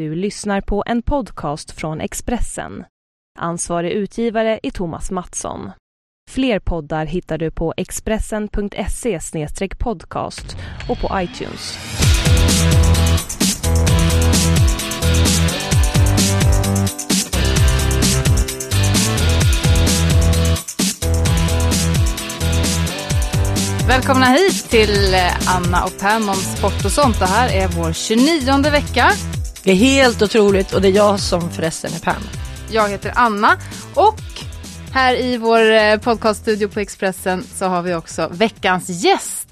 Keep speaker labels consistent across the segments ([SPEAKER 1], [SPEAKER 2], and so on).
[SPEAKER 1] Du lyssnar på en podcast från Expressen. Ansvarig utgivare är Thomas Mattsson. Fler poddar hittar du på expressen.se podcast och på iTunes.
[SPEAKER 2] Välkomna hit till Anna och Pam om sport och sånt. Det här är vår 29 vecka.
[SPEAKER 3] Det är helt otroligt och det är jag som förresten är Pam.
[SPEAKER 2] Jag heter Anna och här i vår eh, podcaststudio på Expressen så har vi också veckans gäst.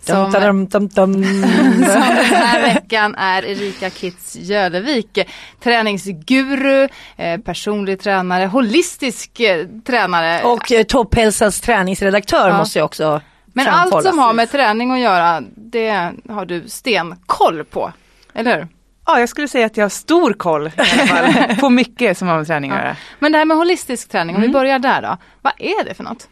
[SPEAKER 2] Som,
[SPEAKER 3] Dum, dum, dum,
[SPEAKER 2] som den här veckan är Erika Kitz Jölevik. Träningsguru, eh, personlig tränare, holistisk eh, tränare.
[SPEAKER 3] Och eh, Topphälsas träningsredaktör
[SPEAKER 2] Ja.
[SPEAKER 3] måste jag också
[SPEAKER 2] Men allt som har med träning att göra, det har du stenkoll på. Eller hur?
[SPEAKER 4] Ja, jag skulle säga att jag har stor koll fall, på mycket som har med träning att göra.
[SPEAKER 2] Men det här med holistisk träning, om
[SPEAKER 3] Mm.
[SPEAKER 2] vi börjar där då. Vad är det för något?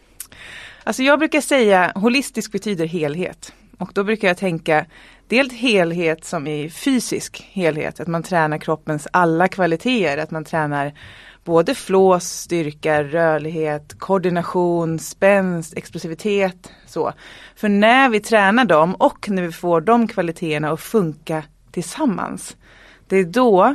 [SPEAKER 4] Alltså jag brukar säga holistisk betyder helhet. Och då brukar jag tänka dels helhet som i fysisk helhet, att man tränar kroppens alla kvaliteter, att man tränar både flås, styrka, rörlighet, koordination, spänst, explosivitet. Så. För när vi tränar dem och när vi får de kvaliteterna att funka tillsammans, det är då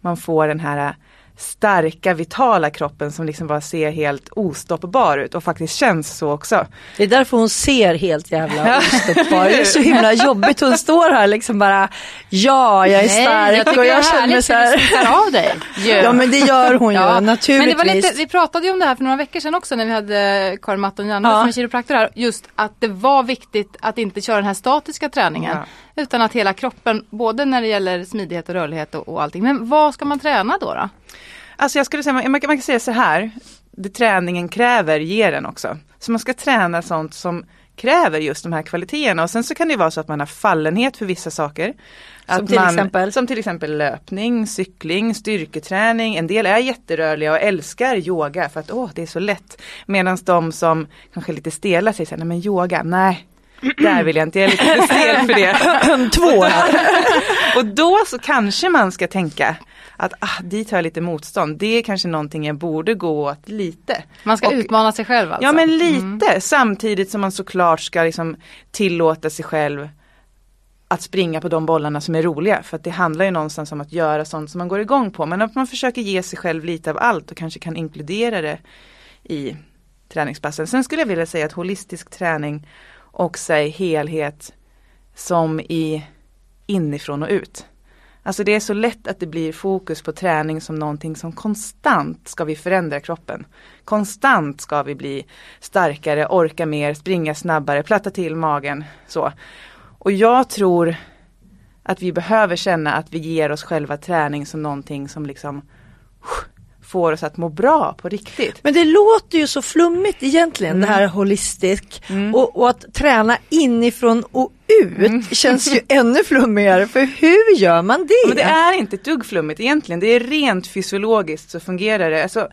[SPEAKER 4] man får den här starka, vitala kroppen som liksom bara ser helt ostoppbar ut och faktiskt känns så också.
[SPEAKER 3] Det är därför hon ser helt jävla ostoppbar Det är så himla jobbigt. Hon står här liksom bara Ja, jag är stark
[SPEAKER 2] jag tycker
[SPEAKER 3] och
[SPEAKER 2] det är
[SPEAKER 3] jag känner
[SPEAKER 2] härligt
[SPEAKER 3] så här.
[SPEAKER 2] av dig. ju.
[SPEAKER 3] Ja men det gör hon ju
[SPEAKER 2] Ja, Men
[SPEAKER 3] naturligtvis.
[SPEAKER 2] det var lite, vi pratade ju om det här för några veckor sedan också när vi hade Karin Matton Janne
[SPEAKER 3] Ja.
[SPEAKER 2] som är kiropraktor här. Just att det var viktigt att inte köra den här statiska träningen. Utan att hela kroppen, både när det gäller smidighet och rörlighet och, och allting. Men vad ska man träna då? då?
[SPEAKER 4] Alltså jag skulle säga, man, man kan säga så här, det träningen kräver ger den också. Så man ska träna sånt som kräver just de här kvaliteterna och sen så kan det vara så att man har fallenhet för vissa saker.
[SPEAKER 3] Som till
[SPEAKER 4] man,
[SPEAKER 3] exempel?
[SPEAKER 4] Som till exempel löpning, cykling, styrketräning. En del är jätterörliga och älskar yoga för att åh det är så lätt. Medan de som kanske är lite stela säger så här, nej men yoga, nej. Där vill jag inte, jag är lite för stel för det.
[SPEAKER 3] Två.
[SPEAKER 4] Och då så kanske man ska tänka att ah, dit har jag lite motstånd. Det är kanske någonting jag borde gå åt lite.
[SPEAKER 2] Man ska
[SPEAKER 4] Och-
[SPEAKER 2] utmana sig själv alltså?
[SPEAKER 4] Ja men lite samtidigt som man såklart ska liksom tillåta sig själv att springa på de bollarna som är roliga. För att det handlar ju någonstans om att göra sånt som man går igång på. Men att man försöker ge sig själv lite av allt och kanske kan inkludera det i träningspassen. Sen skulle jag vilja säga att holistisk träning också är helhet som i inifrån och ut. Alltså det är så lätt att det blir fokus på träning som någonting som konstant ska vi förändra kroppen. Konstant ska vi bli starkare, orka mer, springa snabbare, platta till magen. Så. Och jag tror att vi behöver känna att vi ger oss själva träning som någonting som liksom får oss att må bra på riktigt.
[SPEAKER 3] Men det låter ju så flummigt egentligen det här holistisk och, och att träna inifrån och ut känns ju ännu flummigare för hur gör man det?
[SPEAKER 4] Men det är inte ett dugg flummigt egentligen. Det är rent fysiologiskt så fungerar det. Alltså,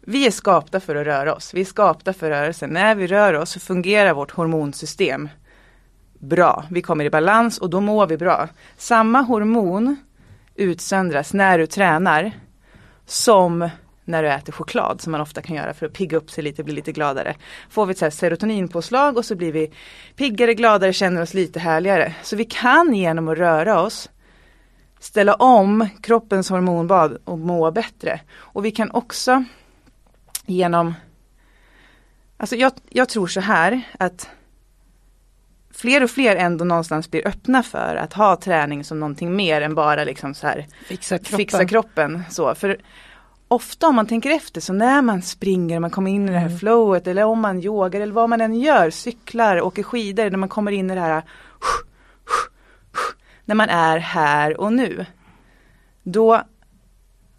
[SPEAKER 4] vi är skapta för att röra oss. Vi är skapta för rörelse. När vi rör oss så fungerar vårt hormonsystem bra. Vi kommer i balans och då mår vi bra. Samma hormon utsöndras när du tränar som när du äter choklad som man ofta kan göra för att pigga upp sig lite, bli lite gladare. Får vi ett så här serotoninpåslag och så blir vi piggare, gladare, känner oss lite härligare. Så vi kan genom att röra oss ställa om kroppens hormonbad och må bättre. Och vi kan också genom Alltså jag, jag tror så här att fler och fler ändå någonstans blir öppna för att ha träning som någonting mer än bara liksom så här
[SPEAKER 3] Fixa kroppen.
[SPEAKER 4] fixa kroppen. Så, för ofta om man tänker efter så när man springer, man kommer in i det här flowet eller om man yogar eller vad man än gör, cyklar, åker skidor, när man kommer in i det här när man är här och nu. Då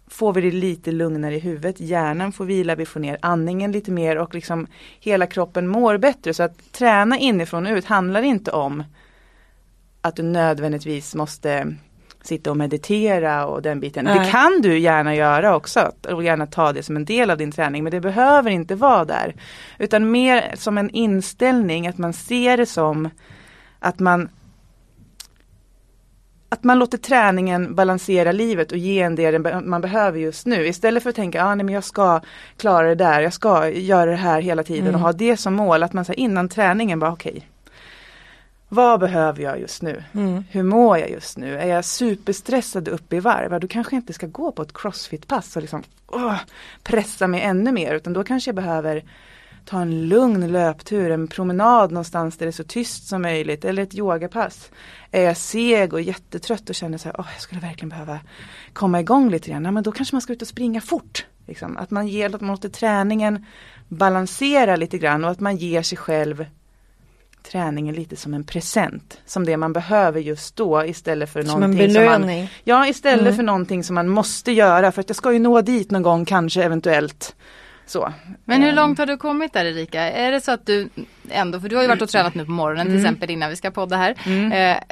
[SPEAKER 4] får vi det lite lugnare i huvudet, hjärnan får vila, vi får ner andningen lite mer och liksom hela kroppen mår bättre. Så att träna inifrån och ut handlar inte om att du nödvändigtvis måste sitta och meditera och den biten. Det
[SPEAKER 3] Nej.
[SPEAKER 4] kan du gärna göra också och gärna ta det som en del av din träning men det behöver inte vara där. Utan mer som en inställning att man ser det som att man att man låter träningen balansera livet och ge en det man behöver just nu. Istället för att tänka, ah, nej, men jag ska klara det där, jag ska göra det här hela tiden mm. och ha det som mål. Att man säger innan träningen bara okej, okay, vad behöver jag just nu? Mm. Hur mår jag just nu? Är jag superstressad uppe i varv? Då kanske jag inte ska gå på ett crossfit-pass och liksom, åh, pressa mig ännu mer. Utan då kanske jag behöver ta en lugn löptur, en promenad någonstans där det är så tyst som möjligt. Eller ett yogapass. Är jag seg och jättetrött och känner så här, åh, jag skulle verkligen behöva komma igång lite grann. Ja, men då kanske man ska ut och springa fort. Liksom. Att man ger, att man låter träningen balansera lite grann och att man ger sig själv träningen lite som en present. Som det man behöver just då istället för som någonting en belöning. som man, Ja istället mm. för någonting som man måste göra för att jag ska ju nå dit någon gång kanske eventuellt. Så.
[SPEAKER 2] Men hur ehm. långt har du kommit där Erika? Är det så att du ändå, för du har ju varit och tränat nu på morgonen till mm. exempel innan vi ska podda här. Mm. Eh,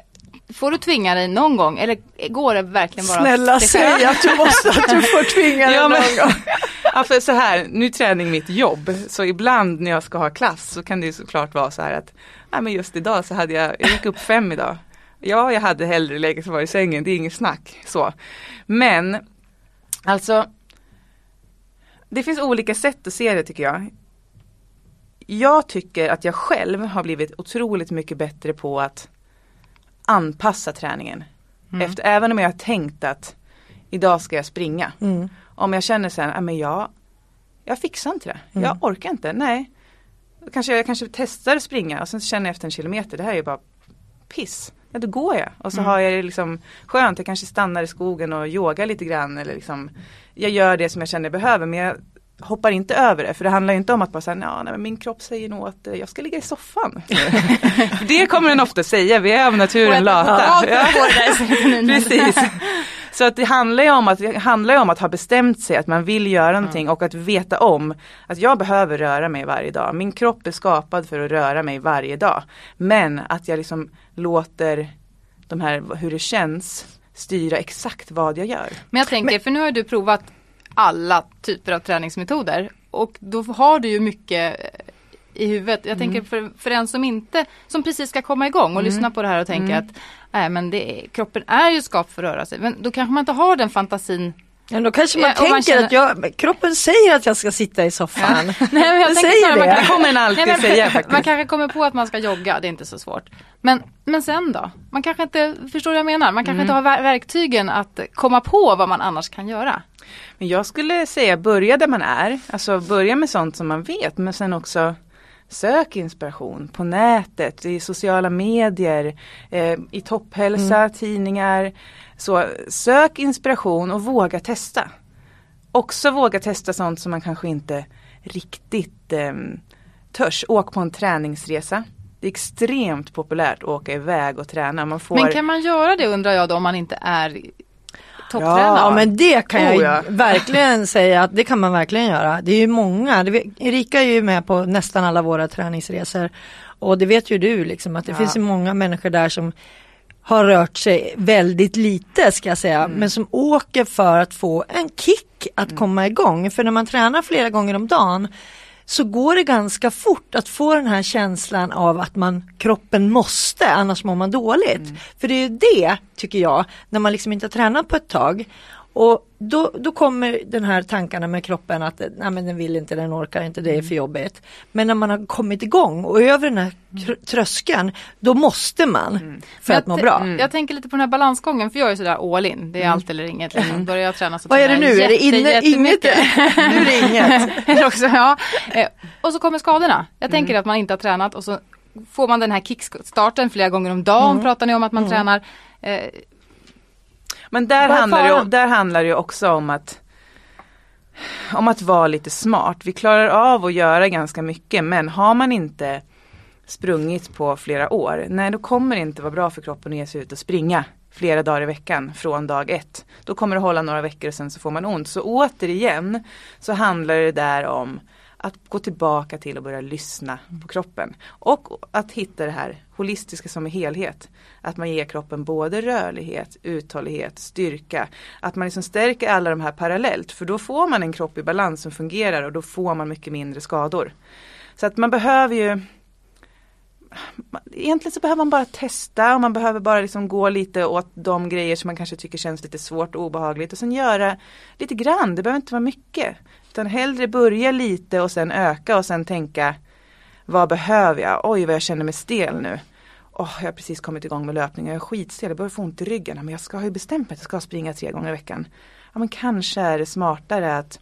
[SPEAKER 2] Får du tvinga dig någon gång eller går det verkligen bara
[SPEAKER 3] Snälla säg att du måste att du får tvinga dig ja, någon gång.
[SPEAKER 4] Ja, för så här, nu är träning mitt jobb så ibland när jag ska ha klass så kan det ju såklart vara så här att ja, men just idag så hade jag, jag gick upp fem idag. Ja, jag hade hellre legat kvar i sängen, det är inget snack. Så. Men alltså det finns olika sätt att se det tycker jag. Jag tycker att jag själv har blivit otroligt mycket bättre på att anpassa träningen. Mm. Efter, även om jag har tänkt att idag ska jag springa. Mm. Om jag känner sen, att jag, jag fixar inte det. Mm. Jag orkar inte, nej. Kanske, jag kanske testar att springa och sen känner jag efter en kilometer, det här är ju bara piss. Ja då går jag och så mm. har jag det liksom skönt, jag kanske stannar i skogen och yogar lite grann eller liksom Jag gör det som jag känner jag behöver men jag hoppar inte över det för det handlar inte om att bara säga, ja, nej, min kropp säger nog att eh, jag ska ligga i soffan. det kommer den ofta säga, vi är av naturen lata. Ja. Precis. Så att det handlar ju om att, det handlar om att ha bestämt sig att man vill göra någonting och att veta om att jag behöver röra mig varje dag. Min kropp är skapad för att röra mig varje dag. Men att jag liksom låter de här, hur det känns styra exakt vad jag gör.
[SPEAKER 2] Men jag tänker, för nu har du provat alla typer av träningsmetoder. Och då har du ju mycket i huvudet. Jag mm. tänker för, för en som inte, som precis ska komma igång och mm. lyssna på det här och tänka mm. att nej, men det, kroppen är ju skapt för att röra sig. Men då kanske man inte har den fantasin
[SPEAKER 3] Ja, då kanske man ja, tänker man känner... att jag, kroppen säger att jag ska sitta i soffan. Ja.
[SPEAKER 2] Nej, men jag
[SPEAKER 3] den
[SPEAKER 2] säger
[SPEAKER 3] det.
[SPEAKER 2] det
[SPEAKER 4] kommer den alltid nej, men, säga faktiskt.
[SPEAKER 2] Man kanske kommer på att man ska jogga, det är inte så svårt. Men, men sen då? Man kanske inte, förstår vad jag menar? Man kanske mm. inte har verktygen att komma på vad man annars kan göra.
[SPEAKER 4] Men jag skulle säga börja där man är, alltså börja med sånt som man vet men sen också Sök inspiration på nätet, i sociala medier, eh, i topphälsa, mm. tidningar. Så sök inspiration och våga testa. Också våga testa sånt som man kanske inte riktigt eh, törs. Åk på en träningsresa. Det är extremt populärt att åka iväg och träna. Man får...
[SPEAKER 2] Men kan man göra det undrar jag då om man inte är
[SPEAKER 3] topptränare. Ja men det kan jag oh, ja. verkligen säga att det kan man verkligen göra. Det är ju många, Erika är ju med på nästan alla våra träningsresor och det vet ju du liksom att det ja. finns ju många människor där som har rört sig väldigt lite ska jag säga, mm. men som åker för att få en kick att mm. komma igång. För när man tränar flera gånger om dagen så går det ganska fort att få den här känslan av att man kroppen måste annars mår man dåligt. Mm. För det är det tycker jag när man liksom inte har tränat på ett tag och då, då kommer den här tankarna med kroppen att nej men den vill inte, den orkar inte, det är för mm. jobbigt. Men när man har kommit igång och över den här tröskeln, då måste man mm. för att må bra.
[SPEAKER 2] Mm. Jag tänker lite på den här balansgången, för jag är sådär all in, det är mm. allt eller inget. Liksom. Börjar jag träna så
[SPEAKER 3] Vad är det nu, jätte, är det inne, inget? nu är det inget.
[SPEAKER 2] också, ja. Eh, och så kommer skadorna. Jag tänker att man inte har tränat och så får man den här kickstarten flera gånger om dagen, mm. pratar ni om att man tränar.
[SPEAKER 4] Men där handlar, det, där handlar det också om att om att vara lite smart. Vi klarar av att göra ganska mycket men har man inte sprungit på flera år, nej då kommer det inte vara bra för kroppen att ge sig ut och springa flera dagar i veckan från dag ett. Då kommer det hålla några veckor och sen så får man ont. Så återigen så handlar det där om att gå tillbaka till och börja lyssna på kroppen. Och att hitta det här holistiska som en helhet. Att man ger kroppen både rörlighet, uthållighet, styrka. Att man liksom stärker alla de här parallellt för då får man en kropp i balans som fungerar och då får man mycket mindre skador. Så att man behöver ju egentligen så behöver man bara testa och man behöver bara liksom gå lite åt de grejer som man kanske tycker känns lite svårt och obehagligt och sen göra lite grann, det behöver inte vara mycket. Utan hellre börja lite och sen öka och sen tänka vad behöver jag? Oj vad jag känner mig stel nu. Oh, jag har precis kommit igång med löpning, jag är skitstel, jag börjar få ont i ryggen. Men jag ska ha ju bestämt mig att jag ska springa tre gånger i veckan. Ja men kanske är det smartare att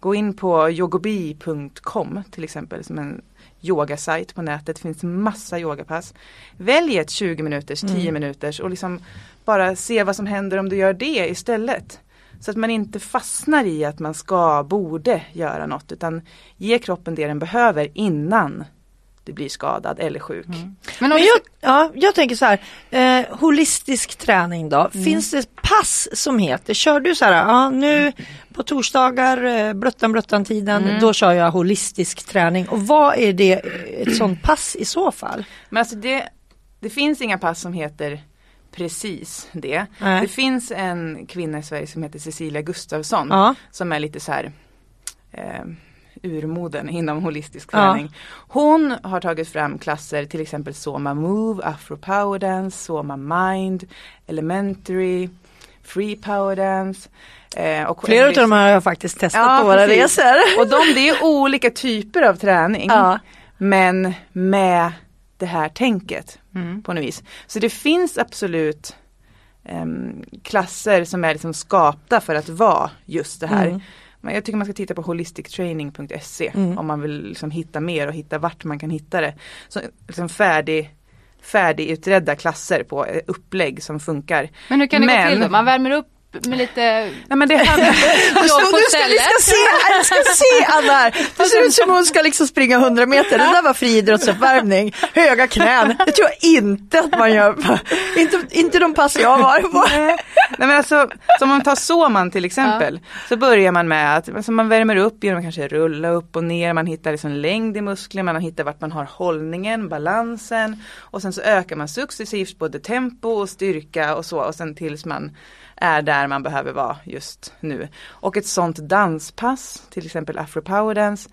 [SPEAKER 4] gå in på yogobi.com till exempel som en yogasajt på nätet. Det finns massa yogapass. Välj ett 20 minuters, 10 mm. minuters och liksom bara se vad som händer om du gör det istället. Så att man inte fastnar i att man ska, borde göra något utan ge kroppen det den behöver innan du blir skadad eller sjuk. Mm.
[SPEAKER 3] Men, Men jag, ja, jag tänker så här, eh, holistisk träning då, mm. finns det pass som heter, kör du så här, ja nu på torsdagar, eh, blöttan blöttan tiden, mm. då kör jag holistisk träning och vad är det, ett sånt pass i så fall?
[SPEAKER 4] Men alltså det, det finns inga pass som heter precis det. Nej. Det finns en kvinna i Sverige som heter Cecilia Gustafsson ja. som är lite så här eh, urmoden inom holistisk träning. Ja. Hon har tagit fram klasser till exempel Soma Move, Afro Power Dance, Soma Mind, Elementary, Free Power Dance.
[SPEAKER 3] Eh, Flera av dem har jag faktiskt testat ja, på våra precis. resor.
[SPEAKER 4] Och de, det är olika typer av träning. Ja. Men med det här tänket mm. på något vis. Så det finns absolut um, klasser som är liksom skapta för att vara just det här. Mm. Men jag tycker man ska titta på holistictraining.se mm. om man vill liksom hitta mer och hitta vart man kan hitta det. Så, liksom färdig färdigutredda klasser på eh, upplägg som funkar.
[SPEAKER 2] Men hur kan det Men, gå till då? Man värmer upp med lite
[SPEAKER 4] Nej, men det handlar
[SPEAKER 3] på stället. Vi ska se, jag ska se Anna här. Det ser ut som hon ska liksom springa 100 meter. Det där var friidrottsuppvärmning. Höga knän. Det tror jag inte att man gör. Inte, inte de pass jag har på.
[SPEAKER 4] Nej. men alltså, som om man tar Såman till exempel. Ja. Så börjar man med att alltså man värmer upp genom att kanske rulla upp och ner. Man hittar liksom längd i muskler. Man hittar vart man har hållningen, balansen. Och sen så ökar man successivt både tempo och styrka och så. Och sen tills man är där man behöver vara just nu. Och ett sånt danspass, till exempel afro power dance,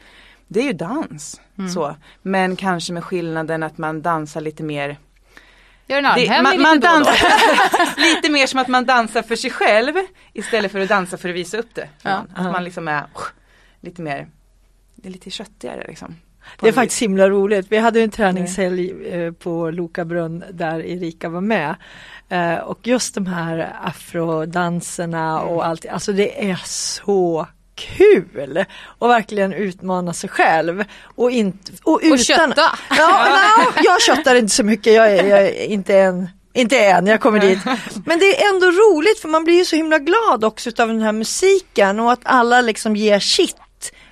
[SPEAKER 4] det är ju dans. Mm. Så. Men kanske med skillnaden att man dansar lite mer
[SPEAKER 2] Gör en det, man, man dansar
[SPEAKER 4] lite mer som att man dansar för sig själv istället för att dansa för att visa upp det. Ja. Att man liksom är lite mer, det är lite köttigare liksom.
[SPEAKER 3] Det är faktiskt himla roligt. Vi hade en träningshelg eh, på Lokabrunn där Erika var med. Eh, och just de här afrodanserna och mm. allt, alltså det är så kul och verkligen utmana sig själv. Och, inte,
[SPEAKER 2] och, utan, och kötta!
[SPEAKER 3] Ja, no, jag köttar inte så mycket, jag är, jag är inte en inte än, jag kommer dit. Men det är ändå roligt för man blir ju så himla glad också av den här musiken och att alla liksom ger sitt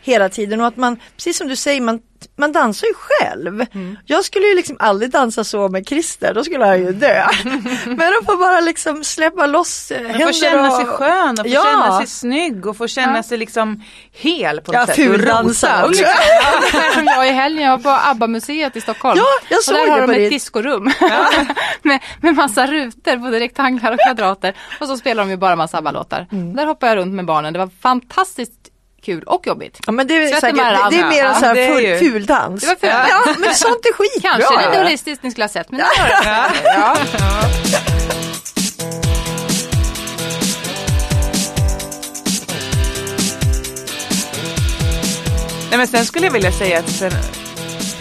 [SPEAKER 3] hela tiden och att man, precis som du säger, man man dansar ju själv. Mm. Jag skulle ju liksom aldrig dansa så med Christer, då skulle han ju dö. Men att få bara liksom släppa loss
[SPEAKER 4] eh, händer Få känna och... sig skön och få ja. känna sig snygg och få känna ja. sig liksom hel på något
[SPEAKER 3] ja,
[SPEAKER 4] sätt.
[SPEAKER 3] Fuldansa också.
[SPEAKER 2] Ungefär som jag i helgen, jag var på ABBA-museet i Stockholm.
[SPEAKER 3] Ja, jag såg
[SPEAKER 2] och där har
[SPEAKER 3] de
[SPEAKER 2] ett diskorum ja. med, med massa rutor, både rektanglar och kvadrater. Och så spelar de ju bara massa ABBA-låtar. Mm. Där hoppade jag runt med barnen, det var fantastiskt kul och jobbigt.
[SPEAKER 3] Ja, men det, är, säkert, det, det är mer en sån här full, fuldans.
[SPEAKER 2] Det var ful.
[SPEAKER 3] Ja, men sånt är skitbra.
[SPEAKER 2] Kanske lite holistiskt ni skulle ha sett, men det ja. ja.
[SPEAKER 4] Nej, men sen skulle jag vilja säga att sen,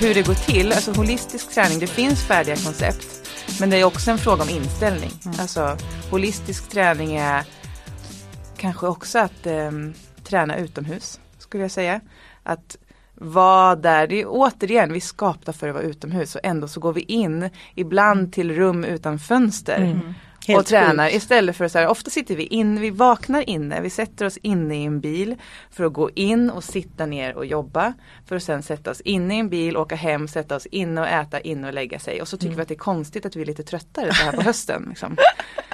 [SPEAKER 4] hur det går till, alltså holistisk träning, det finns färdiga koncept. Men det är också en fråga om inställning. Mm. Alltså holistisk träning är kanske också att um, träna utomhus skulle jag säga. Att vara där, det är återigen, vi är skapta för att vara utomhus och ändå så går vi in ibland till rum utan fönster. Mm. Helt och tränar sjukt. istället för att så här, ofta sitter vi inne, vi vaknar inne, vi sätter oss inne i en bil för att gå in och sitta ner och jobba. För att sen sätta oss inne i en bil, åka hem, sätta oss inne och äta, inne och lägga sig. Och så tycker mm. vi att det är konstigt att vi är lite tröttare så här på hösten. Liksom.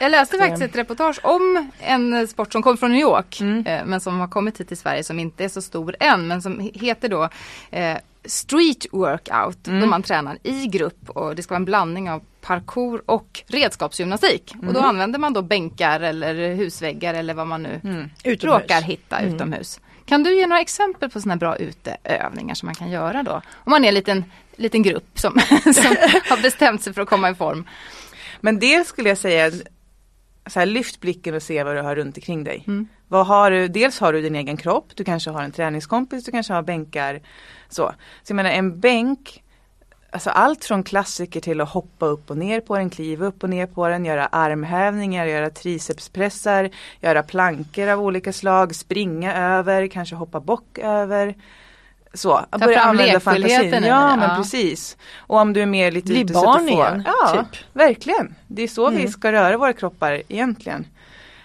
[SPEAKER 2] Jag läste faktiskt ett reportage om en sport som kommer från New York mm. Eh, men som har kommit hit till Sverige som inte är så stor än men som heter då eh, street workout mm. då man tränar i grupp och det ska vara en blandning av parkour och redskapsgymnastik. Mm. Och då mm. använder man då bänkar eller husväggar eller vad man nu mm. råkar hitta mm. utomhus. Kan du ge några exempel på sådana bra uteövningar som man kan göra då? Om man är en liten, liten grupp som, som har bestämt sig för att komma i form.
[SPEAKER 4] Men det skulle jag säga, så här, lyft blicken och se vad du har runt omkring dig. Mm. Vad har du? Dels har du din egen kropp, du kanske har en träningskompis, du kanske har bänkar. Så, så jag menar en bänk Alltså allt från klassiker till att hoppa upp och ner på den, kliva upp och ner på den, göra armhävningar, göra tricepspressar, göra plankor av olika slag, springa över, kanske hoppa bock över. Så,
[SPEAKER 2] Ta börja använda fantasin.
[SPEAKER 4] Ja, men precis. Och om du är mer lite
[SPEAKER 3] Bli barn igen.
[SPEAKER 4] Ja, typ. verkligen. Det är så mm. vi ska röra våra kroppar egentligen.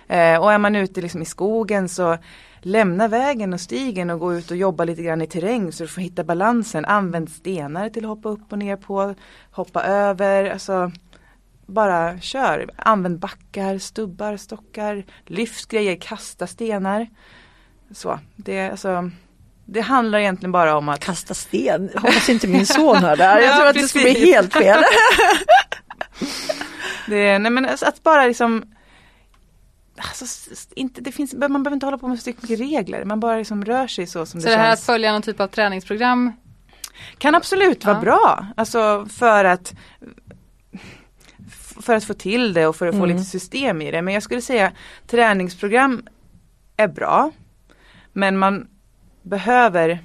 [SPEAKER 4] Eh, och är man ute liksom i skogen så lämna vägen och stigen och gå ut och jobba lite grann i terräng så du får hitta balansen. Använd stenar till att hoppa upp och ner på, hoppa över. Alltså, bara kör. Använd backar, stubbar, stockar, lyft grejer, kasta stenar. Så, det, alltså, det handlar egentligen bara om att
[SPEAKER 3] Kasta sten, hoppas inte min son hör där. Jag tror att det skulle bli helt fel.
[SPEAKER 4] det, nej men alltså, att bara liksom Alltså, inte, det finns, man behöver inte hålla på med så mycket regler, man bara liksom rör sig så som
[SPEAKER 2] så
[SPEAKER 4] det,
[SPEAKER 2] känns. Så
[SPEAKER 4] det här
[SPEAKER 2] att följa någon typ av träningsprogram
[SPEAKER 4] kan absolut vara ja. bra, alltså för att för att få till det och för att få mm. lite system i det. Men jag skulle säga träningsprogram är bra. Men man behöver,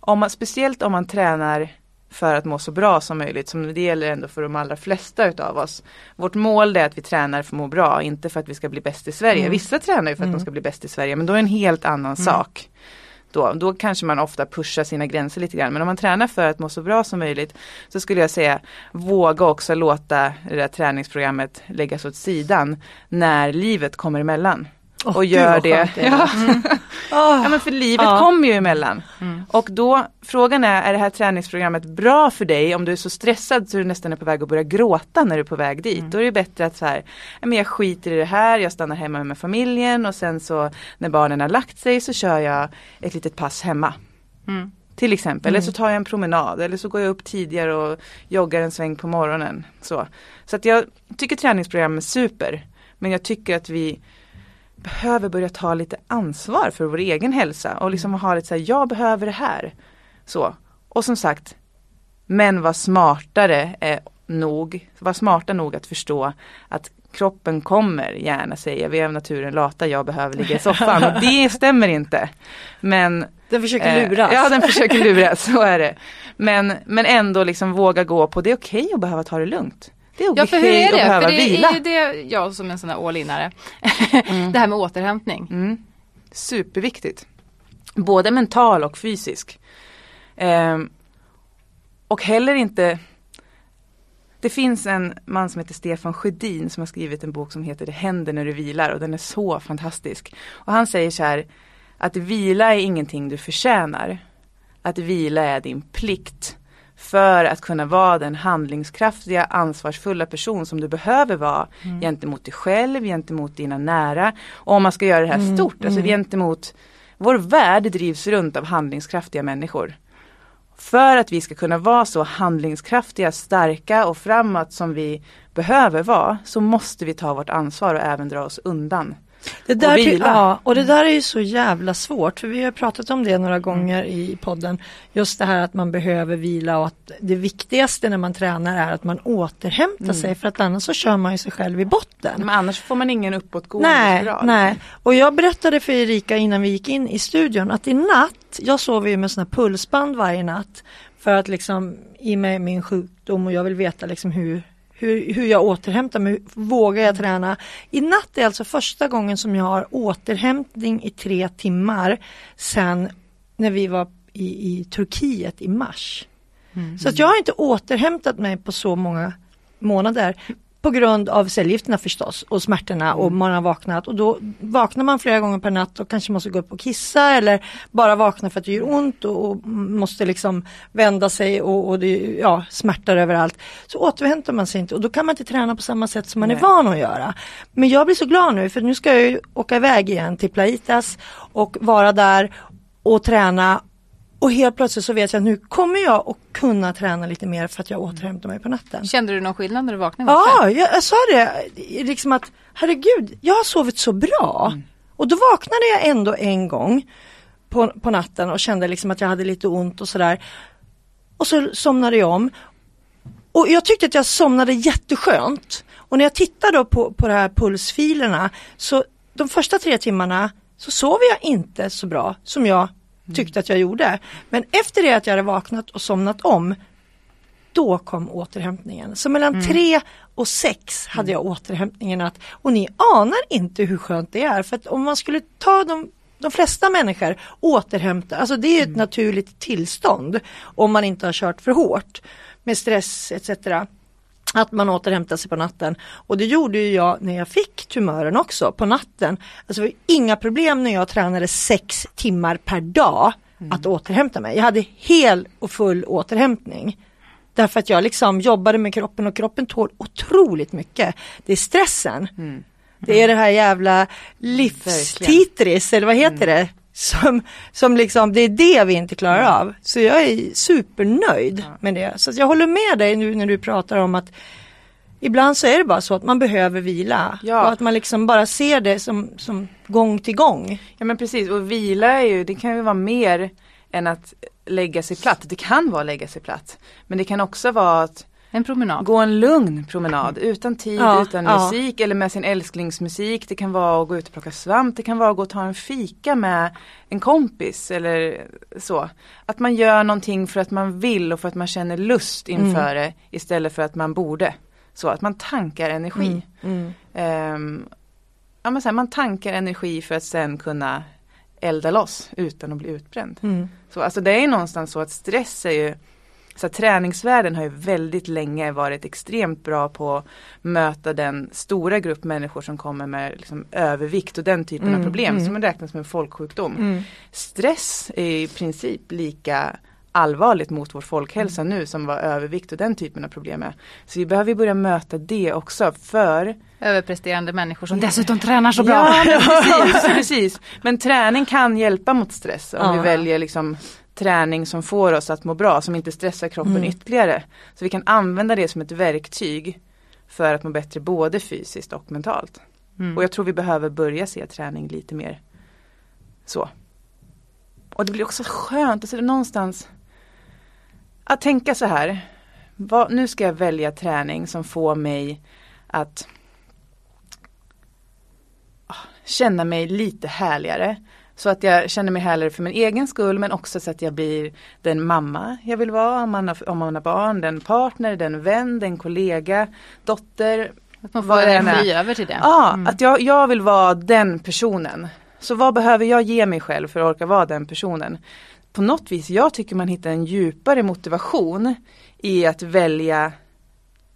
[SPEAKER 4] om man, speciellt om man tränar för att må så bra som möjligt. Som det gäller ändå för de allra flesta utav oss. Vårt mål är att vi tränar för att må bra, inte för att vi ska bli bäst i Sverige. Mm. Vissa tränar ju för att mm. de ska bli bäst i Sverige, men då är det en helt annan mm. sak. Då, då kanske man ofta pushar sina gränser lite grann. Men om man tränar för att må så bra som möjligt så skulle jag säga våga också låta det där träningsprogrammet läggas åt sidan när livet kommer emellan. Oh, och gör det. Ja. Mm. Oh. ja men för livet oh. kommer ju emellan. Mm. Och då, frågan är, är det här träningsprogrammet bra för dig om du är så stressad så du nästan är på väg att börja gråta när du är på väg dit. Mm. Då är det bättre att så här, men jag skiter i det här, jag stannar hemma med familjen och sen så när barnen har lagt sig så kör jag ett litet pass hemma. Mm. Till exempel, eller så mm. tar jag en promenad eller så går jag upp tidigare och joggar en sväng på morgonen. Så, så att jag tycker träningsprogram är super. Men jag tycker att vi behöver börja ta lite ansvar för vår egen hälsa och liksom ha lite så här, jag behöver det här. Så. Och som sagt, men var smartare är nog, var smarta nog att förstå att kroppen kommer gärna säga vi är av naturen lata, jag behöver ligga i soffan. Och det stämmer inte. Men
[SPEAKER 3] den försöker eh, luras.
[SPEAKER 4] Eh, ja den försöker luras, så är det. Men, men ändå liksom våga gå på det är okej okay att behöva ta det lugnt. Det okej ja, för hur är det? för det.
[SPEAKER 2] Är det jag som en sån här all-inare. Mm. det här med återhämtning.
[SPEAKER 4] Mm. Superviktigt. Både mental och fysisk. Eh, och heller inte det finns en man som heter Stefan Sjödin som har skrivit en bok som heter Det händer när du vilar och den är så fantastisk. Och han säger så här att vila är ingenting du förtjänar. Att vila är din plikt för att kunna vara den handlingskraftiga, ansvarsfulla person som du behöver vara mm. gentemot dig själv, gentemot dina nära. Och om man ska göra det här mm. stort, alltså mm. gentemot vår värld drivs runt av handlingskraftiga människor. För att vi ska kunna vara så handlingskraftiga, starka och framåt som vi behöver vara så måste vi ta vårt ansvar och även dra oss undan
[SPEAKER 3] det där, och vila. Ja, och det där är ju så jävla svårt för vi har pratat om det några gånger mm. i podden. Just det här att man behöver vila och att det viktigaste när man tränar är att man återhämtar mm. sig för att annars så kör man ju sig själv i botten.
[SPEAKER 4] Men annars får man ingen uppåtgående
[SPEAKER 3] nej, spiral. Nej, och jag berättade för Erika innan vi gick in i studion att i natt, jag sover ju med sådana pulsband varje natt för att liksom i mig min sjukdom och jag vill veta liksom hur hur, hur jag återhämtar mig, vågar jag träna? I natt är alltså första gången som jag har återhämtning i tre timmar sen när vi var i, i Turkiet i mars. Mm. Så att jag har inte återhämtat mig på så många månader på grund av cellgifterna förstås och smärtorna och mm. man har vaknat och då vaknar man flera gånger per natt och kanske måste gå upp och kissa eller bara vakna för att det gör ont och, och måste liksom vända sig och, och det ja, smärtar överallt. Så återhämtar man sig inte och då kan man inte träna på samma sätt som man Nej. är van att göra. Men jag blir så glad nu för nu ska jag åka iväg igen till Plaitas och vara där och träna Och helt plötsligt så vet jag att nu kommer jag att kunna träna lite mer för att jag återhämtar mig på natten.
[SPEAKER 2] Kände du någon skillnad när du vaknade?
[SPEAKER 3] Ja, jag, jag sa det. Liksom att herregud, jag har sovit så bra. Mm. Och då vaknade jag ändå en gång på, på natten och kände liksom att jag hade lite ont och sådär. Och så somnade jag om. Och jag tyckte att jag somnade jätteskönt. Och när jag tittade på, på de här pulsfilerna så de första tre timmarna så sov jag inte så bra som jag tyckte att jag gjorde. Men efter det att jag hade vaknat och somnat om då kom återhämtningen. Så mellan mm. tre och sex hade jag återhämtningen att, och ni anar inte hur skönt det är för att om man skulle ta de de flesta människor återhämtar, alltså det är ett mm. naturligt tillstånd om man inte har kört för hårt med stress etc. Att man återhämtar sig på natten. Och det gjorde ju jag när jag fick tumören också på natten. Alltså det var inga problem när jag tränade sex timmar per dag mm. att återhämta mig. Jag hade hel och full återhämtning. Därför att jag liksom jobbade med kroppen och kroppen tål otroligt mycket. Det är stressen. Mm. Det är det här jävla livstitris eller vad heter mm. det? Som, som liksom, det är det vi inte klarar mm. av. Så jag är supernöjd ja. med det. Så jag håller med dig nu när du pratar om att Ibland så är det bara så att man behöver vila ja. och att man liksom bara ser det som, som gång till gång.
[SPEAKER 4] Ja men precis och vila är ju, det kan ju vara mer än att lägga sig platt. Det kan vara att lägga sig platt. Men det kan också vara att
[SPEAKER 2] en promenad.
[SPEAKER 4] Gå en lugn promenad utan tid, ja, utan ja. musik eller med sin älsklingsmusik. Det kan vara att gå ut och plocka svamp. Det kan vara att gå och ta en fika med en kompis eller så. Att man gör någonting för att man vill och för att man känner lust inför mm. det istället för att man borde. Så att man tankar energi. Mm. Mm. Um, ja, men så här, man tankar energi för att sen kunna elda loss utan att bli utbränd. Mm. Så alltså det är någonstans så att stress är ju så träningsvärlden har ju väldigt länge varit extremt bra på att möta den stora grupp människor som kommer med liksom övervikt och den typen mm, av problem mm. som räknas som en folksjukdom. Mm. Stress är i princip lika allvarligt mot vår folkhälsa mm. nu som var övervikt och den typen av problem är. Så vi behöver börja möta det också för
[SPEAKER 2] Överpresterande människor som dessutom tränar så bra.
[SPEAKER 4] Ja, precis, precis. Men träning kan hjälpa mot stress om ja. vi väljer liksom träning som får oss att må bra, som inte stressar kroppen mm. ytterligare. Så vi kan använda det som ett verktyg för att må bättre både fysiskt och mentalt. Mm. Och jag tror vi behöver börja se träning lite mer så. Och det blir också skönt, alltså någonstans att tänka så här. Vad, nu ska jag välja träning som får mig att ah, känna mig lite härligare. Så att jag känner mig härligare för min egen skull men också så att jag blir den mamma jag vill vara om man har, om man har barn, den partner, den vän, den kollega, dotter.
[SPEAKER 2] Att man får energi över till det.
[SPEAKER 4] Ja, mm. att jag, jag vill vara den personen. Så vad behöver jag ge mig själv för att orka vara den personen? På något vis, jag tycker man hittar en djupare motivation i att välja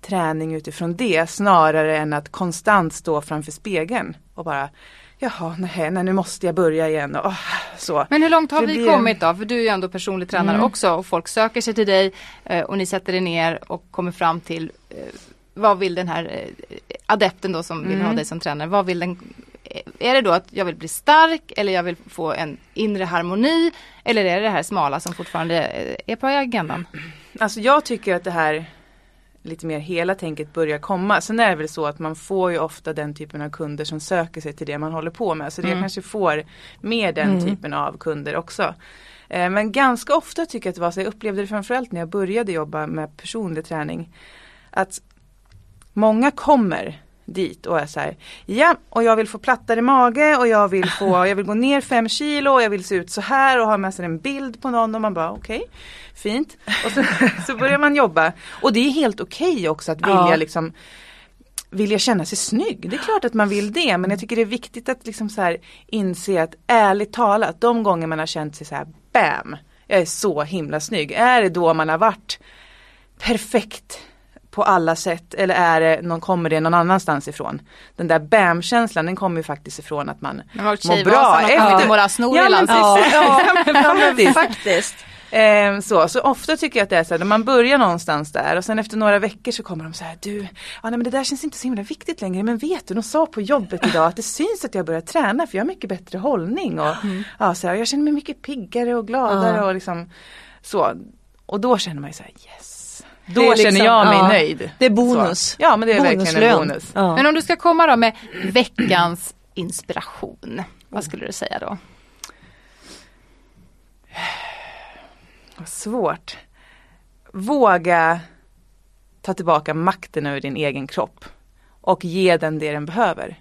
[SPEAKER 4] träning utifrån det snarare än att konstant stå framför spegeln och bara Jaha, nej, nej, nu måste jag börja igen. Och, så.
[SPEAKER 2] Men hur långt har vi blir... kommit då? För du är ju ändå personlig tränare mm. också och folk söker sig till dig eh, och ni sätter er ner och kommer fram till eh, vad vill den här eh, adepten då som vill mm. ha dig som tränare, vad vill den är det då att jag vill bli stark eller jag vill få en inre harmoni eller är det det här smala som fortfarande är på agendan?
[SPEAKER 4] Alltså jag tycker att det här lite mer hela tänket börjar komma. Sen är det väl så att man får ju ofta den typen av kunder som söker sig till det man håller på med. Så det mm. kanske får mer den mm. typen av kunder också. Eh, men ganska ofta tycker jag att det var så, jag upplevde det framförallt när jag började jobba med personlig träning. Att många kommer dit och är så här, ja och jag vill få plattare mage och jag vill få, jag vill gå ner fem kilo och jag vill se ut så här och ha med sig en bild på någon och man bara okej, okay, fint. Och så, så börjar man jobba och det är helt okej okay också att vilja ja. liksom vilja känna sig snygg. Det är klart att man vill det men jag tycker det är viktigt att liksom så här inse att ärligt talat de gånger man har känt sig så här bam, jag är så himla snygg. Är det då man har varit perfekt på alla sätt eller är det någon, kommer det någon annanstans ifrån? Den där bam-känslan den kommer ju faktiskt ifrån att man mår bra.
[SPEAKER 2] Efter... Mår snor ja, i
[SPEAKER 3] ja, ja, men faktiskt.
[SPEAKER 4] Eh, så, så ofta tycker jag att det är så här, när man börjar någonstans där och sen efter några veckor så kommer de så här, du, ja, nej, men det där känns inte så himla viktigt längre men vet du, de sa på jobbet idag att det syns att jag börjar träna för jag har mycket bättre hållning och mm. ja, så här, jag känner mig mycket piggare och gladare mm. och liksom så. Och då känner man ju så här, yes. Då liksom, känner jag mig ja, nöjd.
[SPEAKER 3] Det är bonus.
[SPEAKER 4] Så. Ja men det är Bonuslön. verkligen en bonus.
[SPEAKER 2] Ja. Men om du ska komma då med veckans inspiration, vad skulle du säga då?
[SPEAKER 4] Vad svårt. Våga ta tillbaka makten över din egen kropp och ge den det den behöver.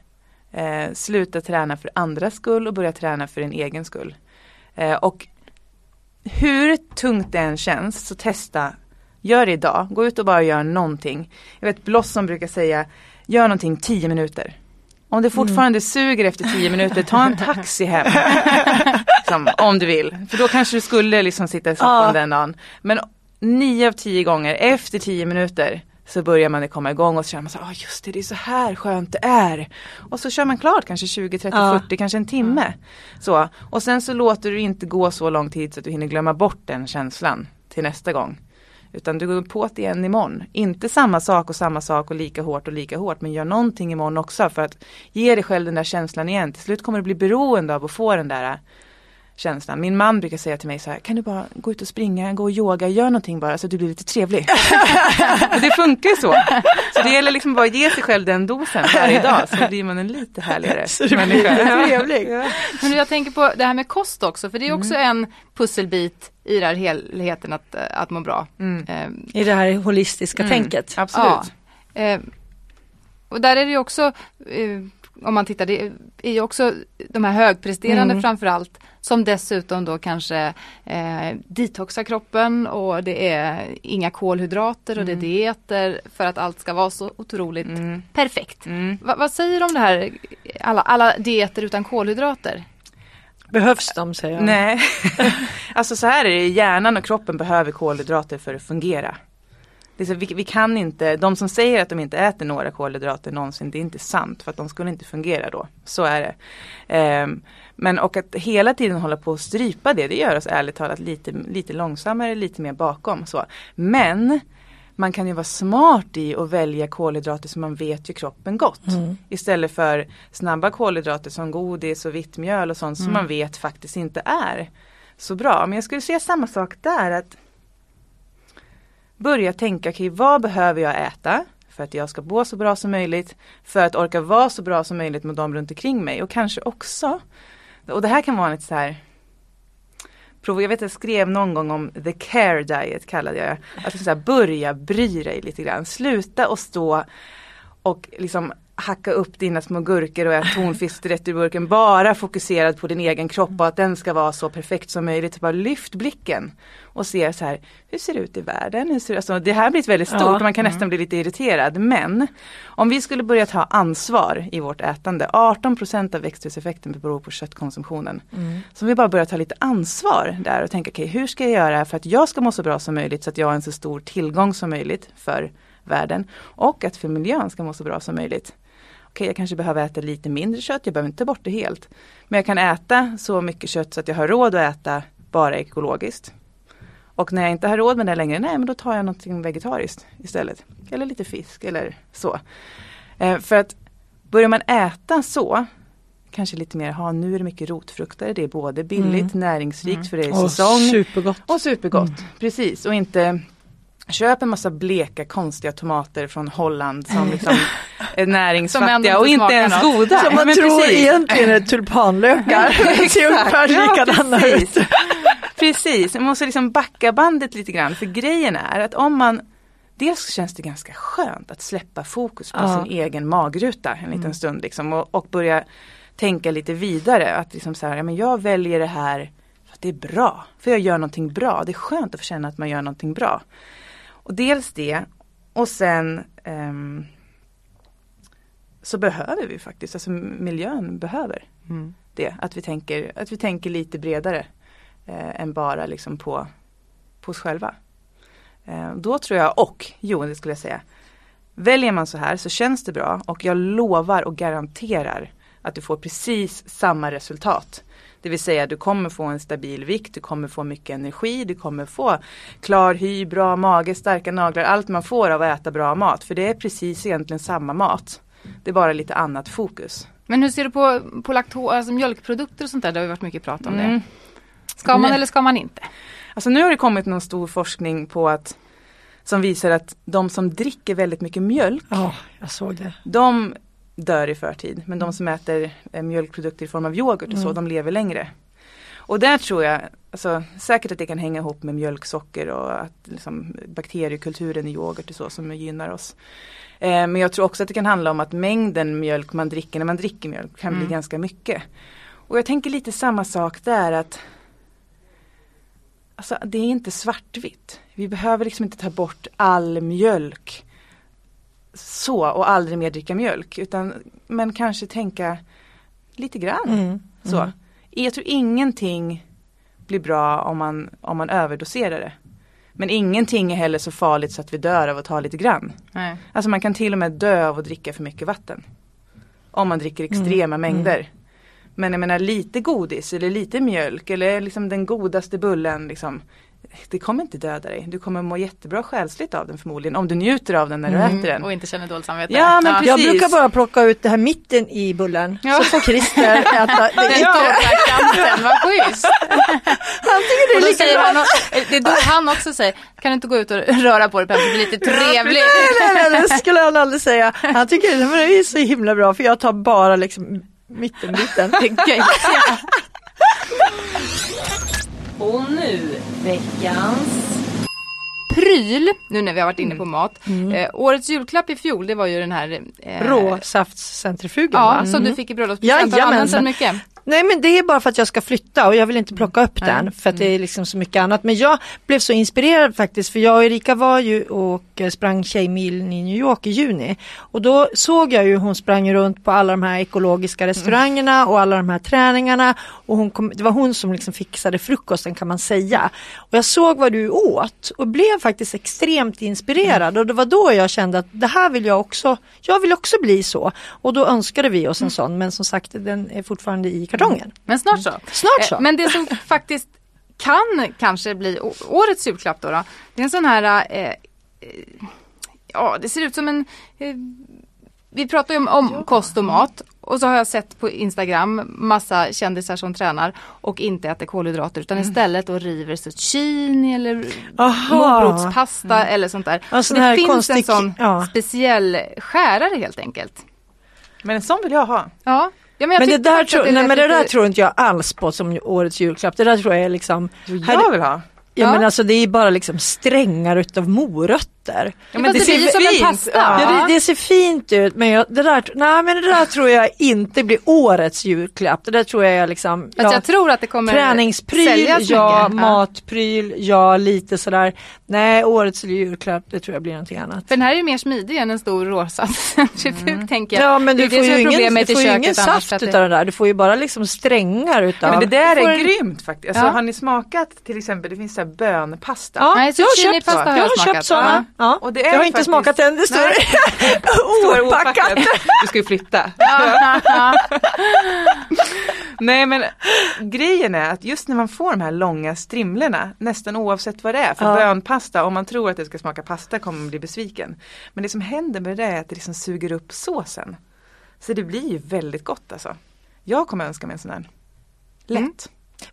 [SPEAKER 4] Eh, sluta träna för andras skull och börja träna för din egen skull. Eh, och hur tungt det än känns så testa, gör det idag, gå ut och bara gör någonting. Jag vet Blossom brukar säga, gör någonting 10 minuter. Om det fortfarande mm. suger efter tio minuter, ta en taxi hem. liksom, om du vill. För då kanske du skulle liksom sitta i soffan ja. den dagen. Men nio av tio gånger efter tio minuter så börjar man komma igång och så känner man så ah, just det, det är så här skönt det är. Och så kör man klart kanske 20, 30, ja. 40, kanske en timme. Så. Och sen så låter du inte gå så lång tid så att du hinner glömma bort den känslan till nästa gång. Utan du går på det igen imorgon. Inte samma sak och samma sak och lika hårt och lika hårt. Men gör någonting imorgon också för att ge dig själv den där känslan igen. Till slut kommer du bli beroende av att få den där känslan. Min man brukar säga till mig så här, kan du bara gå ut och springa, gå och yoga, gör någonting bara så att du blir lite trevlig. och det funkar ju så. Så det gäller liksom bara att ge sig själv den dosen varje dag så blir man en lite härligare människa.
[SPEAKER 3] Trevlig.
[SPEAKER 2] Men jag tänker på det här med kost också, för det är också mm. en pusselbit i den här helheten att, att må bra.
[SPEAKER 3] Mm. Eh, I det här holistiska mm. tänket.
[SPEAKER 4] Absolut. Ja. Eh,
[SPEAKER 2] och där är det ju också eh, om man tittar, det är ju också de här högpresterande mm. framförallt som dessutom då kanske eh, detoxar kroppen och det är inga kolhydrater och mm. det är mm. dieter för att allt ska vara så otroligt mm. perfekt. Mm. Va, vad säger du om det här, alla, alla dieter utan kolhydrater?
[SPEAKER 3] Behövs de säger jag?
[SPEAKER 4] Nej, alltså så här är det, hjärnan och kroppen behöver kolhydrater för att fungera. Liksom, vi, vi, kan inte, de som säger att de inte äter några kolhydrater någonsin, det är inte sant för att de skulle inte fungera då. Så är det. Um, men och att hela tiden hålla på att strypa det, det gör oss ärligt talat lite, lite långsammare, lite mer bakom. Så. Men man kan ju vara smart i att välja kolhydrater som man vet gör kroppen gott. Mm. Istället för snabba kolhydrater som godis och vitt mjöl och sånt mm. som man vet faktiskt inte är så bra. Men jag skulle säga samma sak där. att Börja tänka, okay, vad behöver jag äta? för att jag ska må så bra som möjligt, för att orka vara så bra som möjligt med de runt omkring mig och kanske också och det här kan vara lite så här. Jag vet att jag skrev någon gång om the care diet kallade jag det. Att liksom så här, börja bry dig lite grann. Sluta och stå och liksom hacka upp dina små gurkor och äta tonfisk rätt ur burken. Bara fokuserad på din egen kropp och att den ska vara så perfekt som möjligt. Bara lyft blicken och se så här, hur ser det ut i världen? Hur ser det, alltså, det här blir väldigt stort ja. och man kan nästan mm. bli lite irriterad. Men om vi skulle börja ta ansvar i vårt ätande, 18% av växthuseffekten beror på köttkonsumtionen. Mm. Så om vi bara börjar ta lite ansvar där och tänka, okej okay, hur ska jag göra för att jag ska må så bra som möjligt så att jag har en så stor tillgång som möjligt för världen och att för miljön ska må så bra som möjligt. Okej, jag kanske behöver äta lite mindre kött, jag behöver inte ta bort det helt. Men jag kan äta så mycket kött så att jag har råd att äta bara ekologiskt. Och när jag inte har råd med det längre, nej men då tar jag någonting vegetariskt istället. Eller lite fisk eller så. Eh, för att börjar man äta så, kanske lite mer, ha nu är det mycket rotfrukter, det är både billigt, mm. näringsrikt mm. för det är säsong.
[SPEAKER 3] Och supergott.
[SPEAKER 4] Och supergott, mm. precis. Och inte Köp en massa bleka konstiga tomater från Holland som liksom är näringsfattiga och inte ens goda.
[SPEAKER 3] Som man tror precis. egentligen är tulpanlökar. Det ser ungefär likadana ut.
[SPEAKER 4] precis, man måste liksom backa bandet lite grann för grejen är att om man Dels känns det ganska skönt att släppa fokus på ja. sin egen magruta en liten mm. stund liksom och, och, börja tänka lite vidare. Att liksom så här, ja, men jag väljer det här för att det är bra. För jag gör någonting bra. Det är skönt att få känna att man gör någonting bra. Och dels det och sen um, så behöver vi faktiskt, alltså miljön behöver mm. det. Att vi, tänker, att vi tänker lite bredare eh, än bara liksom på, på oss själva. Eh, då tror jag, och jo det skulle jag säga, väljer man så här så känns det bra och jag lovar och garanterar att du får precis samma resultat. Det vill säga du kommer få en stabil vikt, du kommer få mycket energi, du kommer få klar hy, bra mage, starka naglar, allt man får av att äta bra mat. För det är precis egentligen samma mat. Det är bara lite annat fokus.
[SPEAKER 2] Men hur ser du på, på laktos, alltså mjölkprodukter och sånt där? Det har varit mycket prat om mm. det. Ska man Nej. eller ska man inte?
[SPEAKER 4] Alltså nu har det kommit någon stor forskning på att som visar att de som dricker väldigt mycket mjölk.
[SPEAKER 3] Ja, jag såg det.
[SPEAKER 4] De dör i förtid. Men de som äter eh, mjölkprodukter i form av yoghurt och så, mm. de lever längre. Och där tror jag, alltså, säkert att det kan hänga ihop med mjölksocker och att liksom, bakteriekulturen i yoghurt och så som gynnar oss. Eh, men jag tror också att det kan handla om att mängden mjölk man dricker när man dricker mjölk kan mm. bli ganska mycket. Och jag tänker lite samma sak där att Alltså det är inte svartvitt. Vi behöver liksom inte ta bort all mjölk så och aldrig mer dricka mjölk utan men kanske tänka lite grann. Mm. Så. Mm. Jag tror ingenting blir bra om man, om man överdoserar det. Men ingenting är heller så farligt så att vi dör av att ta lite grann. Nej. Alltså man kan till och med dö av att dricka för mycket vatten. Om man dricker extrema mm. mängder. Mm. Men jag menar lite godis eller lite mjölk eller liksom den godaste bullen liksom det kommer inte döda dig. Du kommer må jättebra själsligt av den förmodligen. Om du njuter av den när du mm. äter den.
[SPEAKER 2] Och inte känner dåligt samvete.
[SPEAKER 3] Ja, men ja. Jag brukar bara plocka ut det här mitten i bullen. Ja. Så får Christer äta
[SPEAKER 2] det
[SPEAKER 3] ja,
[SPEAKER 2] kanten, vad schysst.
[SPEAKER 3] Han tycker det är lika bra. Han,
[SPEAKER 2] det är då han också säger, kan du inte gå ut och röra på dig Pepsi, det blir lite trevligt.
[SPEAKER 3] nej, nej, nej, det skulle han aldrig säga. Han tycker det är så himla bra för jag tar bara liksom mittenbiten.
[SPEAKER 1] Och nu veckans
[SPEAKER 2] pryl, nu när vi har varit inne på mm. mat. Mm. Eh, årets julklapp i fjol det var ju den här
[SPEAKER 3] eh, Råsaftscentrifugen
[SPEAKER 2] Ja, mm. som du fick i bröllopspresent. Har du använt den mycket?
[SPEAKER 3] Nej men det är bara för att jag ska flytta och jag vill inte plocka upp mm. den för att det är liksom så mycket annat. Men jag blev så inspirerad faktiskt för jag och Erika var ju och sprang Tjejmilen i New York i juni. Och då såg jag ju hon sprang runt på alla de här ekologiska restaurangerna och alla de här träningarna. Och hon kom, det var hon som liksom fixade frukosten kan man säga. Och jag såg vad du åt och blev faktiskt extremt inspirerad mm. och det var då jag kände att det här vill jag också, jag vill också bli så. Och då önskade vi oss en mm. sån men som sagt den är fortfarande i kartongen.
[SPEAKER 2] Men snart så.
[SPEAKER 3] Snart så.
[SPEAKER 2] Eh, men det som faktiskt kan kanske bli årets julklapp då, då det är en sån här eh, eh, Ja det ser ut som en eh, Vi pratar ju om, om ja. kost och mat och så har jag sett på Instagram massa kändisar som tränar och inte äter kolhydrater utan mm. istället och river zucchini eller morotspasta mm. eller sånt där. Alltså det finns konstig, en sån ja. speciell skärare helt enkelt.
[SPEAKER 4] Men en sån vill jag ha.
[SPEAKER 2] Ja.
[SPEAKER 3] Ja, men, men det, där, tro, nej, men det där tror inte jag alls på som årets julklapp. Det där tror jag är liksom.
[SPEAKER 4] Jag vill ha.
[SPEAKER 3] Ja, ja, men alltså det är bara liksom strängar utav morötter.
[SPEAKER 2] Ja, men det, det ser blir som en pasta.
[SPEAKER 3] Ja. det, det, ser fint ut men, jag, det, där, nej, men det där tror jag inte blir årets julklapp. Det där tror jag är liksom
[SPEAKER 2] ja, jag tror att det kommer
[SPEAKER 3] Träningspryl, ja, mycket. matpryl, ja lite sådär. Nej årets julklapp det tror jag blir någonting annat.
[SPEAKER 2] För den här är ju mer smidig än en stor rosa mm. tänker jag.
[SPEAKER 3] Ja men du får ju ingen, du får ingen saft utav den där. Du får ju bara liksom strängar utav.
[SPEAKER 4] men det där är grymt faktiskt. Alltså, Har ni smakat till exempel, det finns så här bönpasta.
[SPEAKER 2] Ja, Nej, jag har köpt,
[SPEAKER 3] jag har köpt sådana. Ja. Och det är jag har faktiskt... inte smakat än, det står opackat.
[SPEAKER 4] Du ska ju flytta. Nej men grejen är att just när man får de här långa strimlorna, nästan oavsett vad det är, för ja. bönpasta, om man tror att det ska smaka pasta kommer man bli besviken. Men det som händer med det är att det liksom suger upp såsen. Så det blir ju väldigt gott alltså. Jag kommer önska mig en sån här. Lätt. Mm.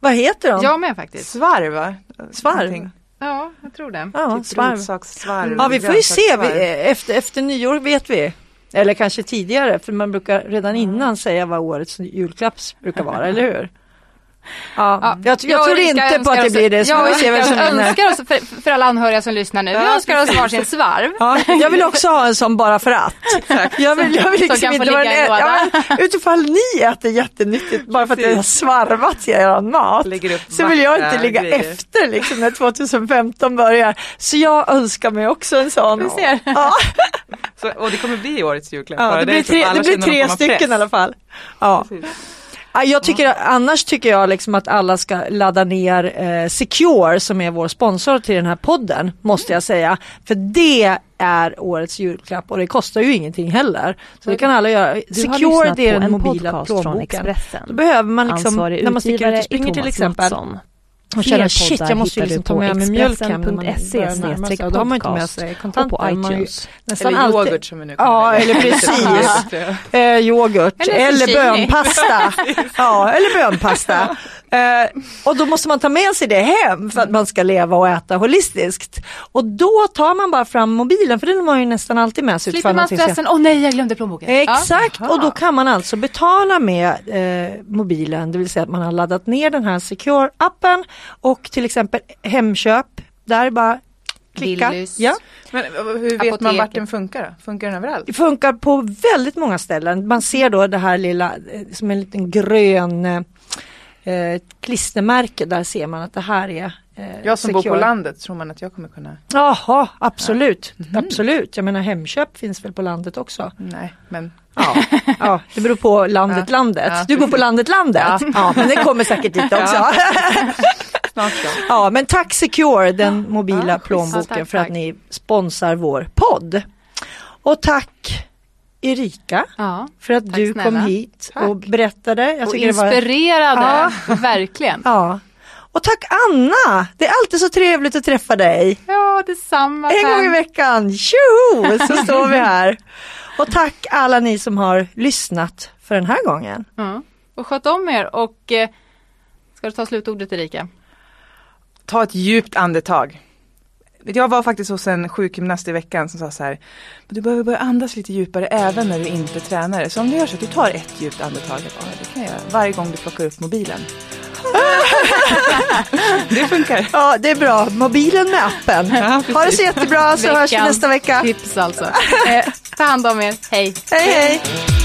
[SPEAKER 3] Vad heter de?
[SPEAKER 2] Jag med faktiskt.
[SPEAKER 4] Svarv va?
[SPEAKER 3] Svarv? Någonting.
[SPEAKER 2] Ja, jag tror det.
[SPEAKER 3] Ja, typ svarv. svarv. Ja, vi får ju se. Vi, efter, efter nyår vet vi. Eller kanske tidigare, för man brukar redan innan säga vad årets julklapp brukar vara, eller hur? Ja, ja, jag, jag, jag tror inte på att det blir det.
[SPEAKER 2] Så jag önskar, önskar oss, för, för alla anhöriga som lyssnar nu, ja, vi önskar oss varsin svarv.
[SPEAKER 3] Ja, jag vill också ha en sån bara för att. Jag vill, jag vill liksom inte vara en, ja, Utifall ni äter jättenyttigt bara för att jag har svarvat i er mat. Så vill jag inte ligga grejer. efter liksom när 2015 börjar. Så jag önskar mig också en sån.
[SPEAKER 2] Vi ser.
[SPEAKER 4] Ja. Så, och det kommer bli årets julklapp?
[SPEAKER 3] Ja, det, blir tre, det blir tre stycken i alla fall. Ja. Precis. Jag tycker, annars tycker jag liksom att alla ska ladda ner eh, Secure som är vår sponsor till den här podden, måste jag säga. För det är årets julklapp och det kostar ju ingenting heller. Så det kan alla göra.
[SPEAKER 1] Du
[SPEAKER 3] Secure det är den
[SPEAKER 1] mobila plånboken.
[SPEAKER 3] Då behöver man liksom, när man sticker ut och springer till exempel. Matsson. Och känner shit jag måste ju liksom ta med mig mjölk hem när man börjar närma sig. Då har man inte med sig kontanter.
[SPEAKER 1] på iTunes.
[SPEAKER 4] Nästan eller yoghurt alltid. som vi nu
[SPEAKER 3] Ja eller precis. eh, yoghurt eller, eller bönpasta. ja eller bönpasta. Eh, och då måste man ta med sig det hem för att man ska leva och äta holistiskt. Och då tar man bara fram mobilen för den har man ju nästan alltid med sig.
[SPEAKER 2] Slipper man stressen, åh oh, nej jag glömde plånboken.
[SPEAKER 3] Exakt Aha. och då kan man alltså betala med eh, mobilen, det vill säga att man har laddat ner den här Secure-appen och till exempel Hemköp, där bara klicka. Ja.
[SPEAKER 4] Men eh, hur vet Apoteket. man vart den funkar då? Funkar den överallt?
[SPEAKER 3] Det funkar på väldigt många ställen. Man ser då det här lilla eh, som en liten grön eh, klistermärke, där ser man att det här är
[SPEAKER 4] eh, Jag som secure. bor på landet, tror man att jag kommer kunna?
[SPEAKER 3] Jaha, absolut. Ja. Mm. Absolut. Jag menar Hemköp finns väl på landet också?
[SPEAKER 4] Nej, men
[SPEAKER 3] Ja, ja det beror på landet, ja. landet. Ja. Du bor på landet, landet. Ja. men det kommer säkert dit också. Ja, men tack Secure, den mobila plånboken tack, för att ni sponsrar vår podd. Och tack Erika
[SPEAKER 2] ja,
[SPEAKER 3] för att du snälla. kom hit tack. och berättade.
[SPEAKER 2] Jag och inspirerade, var... ja. verkligen.
[SPEAKER 3] Ja. Och tack Anna! Det är alltid så trevligt att träffa dig.
[SPEAKER 2] Ja, detsamma.
[SPEAKER 3] En gång i veckan, tjoho, så står vi här. Och tack alla ni som har lyssnat för den här gången.
[SPEAKER 2] Mm. Och sköt om er och eh, ska du ta slutordet Erika?
[SPEAKER 4] Ta ett djupt andetag. Jag var faktiskt hos en sjukgymnast i veckan som sa så här, du behöver börja andas lite djupare även när du inte tränar. Så om du gör så att du tar ett djupt andetag, ja, det kan jag göra, varje gång du plockar upp mobilen. det funkar.
[SPEAKER 3] Ja, det är bra. Mobilen med appen. Ja, ha det så jättebra så hörs vi nästa vecka.
[SPEAKER 2] Tips alltså. Eh, ta hand om er. Hej.
[SPEAKER 3] Hej, hej.